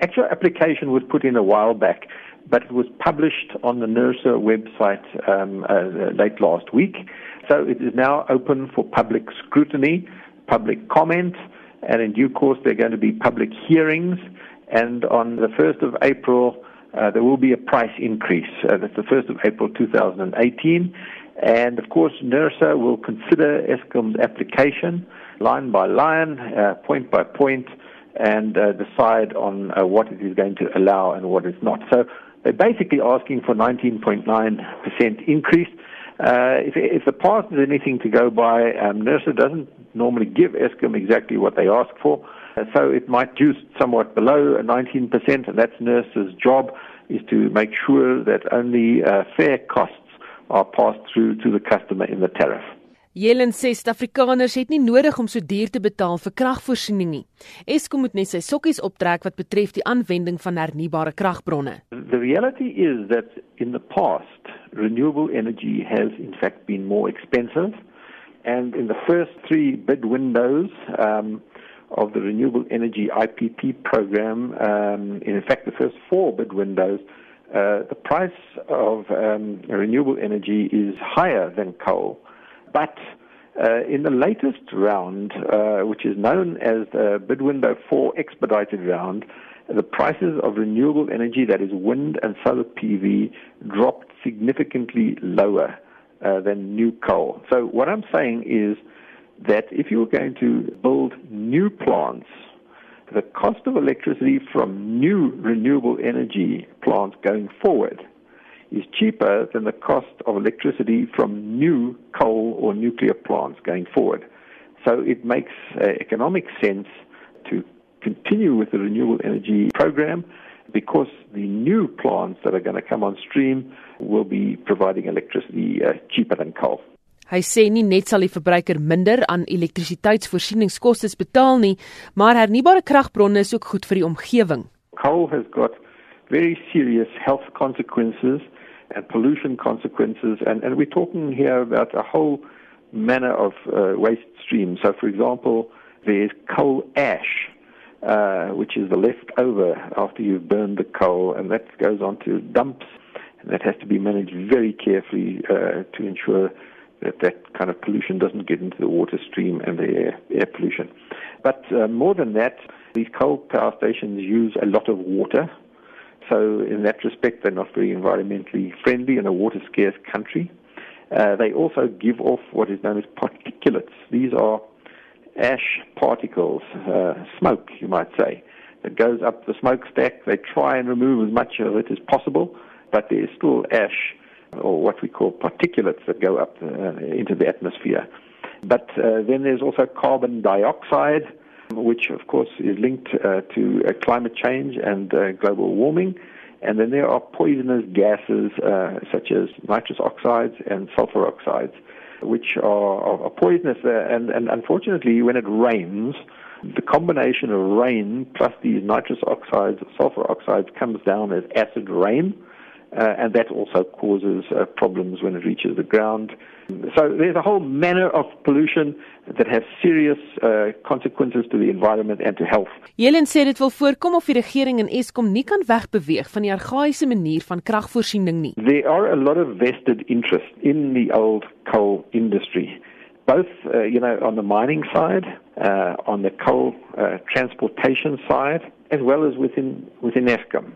Actual application was put in a while back, but it was published on the NERSA website um, uh, late last week. So it is now open for public scrutiny, public comment, and in due course there are going to be public hearings. And on the 1st of April, uh, there will be a price increase. Uh, that's the 1st of April 2018. And of course, NERSA will consider Eskom's application line by line, uh, point by point, and uh, decide on uh, what it is going to allow and what it's not. So they're basically asking for 19.9% increase. Uh, if, if the past is anything to go by, um, NERSA doesn't normally give Eskom exactly what they ask for. Uh, so it might juice somewhat below 19%, and that's NERSA's job is to make sure that only uh, fair costs are passed through to the customer in the tariff. Jelen sê Suid-Afrikaners het nie nodig om so duur te betaal vir kragvoorsiening nie. Eskom moet net sy sokkies optrek wat betref die aanwending van hernubare kragbronne. The reality is that in the past renewable energy has in fact been more expensive and in the first 3 bid windows um of the renewable energy IPP program um in fact the first 4 bid windows uh the price of um renewable energy is higher than coal But uh, in the latest round, uh, which is known as the bid window 4 expedited round, the prices of renewable energy, that is wind and solar PV, dropped significantly lower uh, than new coal. So what I'm saying is that if you're going to build new plants, the cost of electricity from new renewable energy plants going forward is cheaper than the cost of electricity from new coal or nuclear plants going forward. So it makes uh, economic sense to continue with the renewable energy program because the new plants that are going to come on stream will be providing electricity uh, cheaper than coal. Hy sê nie net sal die verbruiker minder aan elektrisiteitsvoorsieningskoste betaal nie, maar hernubare kragbronne is ook goed vir die omgewing. Coal has got very serious health consequences and pollution consequences. And, and we're talking here about a whole manner of uh, waste streams. So, for example, there's coal ash, uh, which is the leftover after you've burned the coal, and that goes onto dumps, and that has to be managed very carefully uh, to ensure that that kind of pollution doesn't get into the water stream and the air, air pollution. But uh, more than that, these coal power stations use a lot of water, so in that respect, they're not very environmentally friendly in a water scarce country. Uh, they also give off what is known as particulates. These are ash particles, uh, smoke, you might say, that goes up the smokestack. They try and remove as much of it as possible, but there is still ash, or what we call particulates, that go up uh, into the atmosphere. But uh, then there's also carbon dioxide, which of course is linked uh, to uh, climate change and uh, global warming. And then there are poisonous gases uh, such as nitrous oxides and sulfur oxides, which are, are poisonous. Uh, and, and unfortunately, when it rains, the combination of rain plus these nitrous oxides, sulfur oxides, comes down as acid rain uh, and that also causes uh, problems when it reaches the ground. So there's a whole manner of pollution that has serious uh, consequences to the environment and to health. Jelen sê dit wil voorkom of die regering en Eskom nie kan wegbeweeg van die argaïese manier van kragvoorsiening nie. There are a lot of vested interest in the old coal industry. Both uh, you know on the mining side, uh, on the coal uh, transportation side, as well as within within Eskom.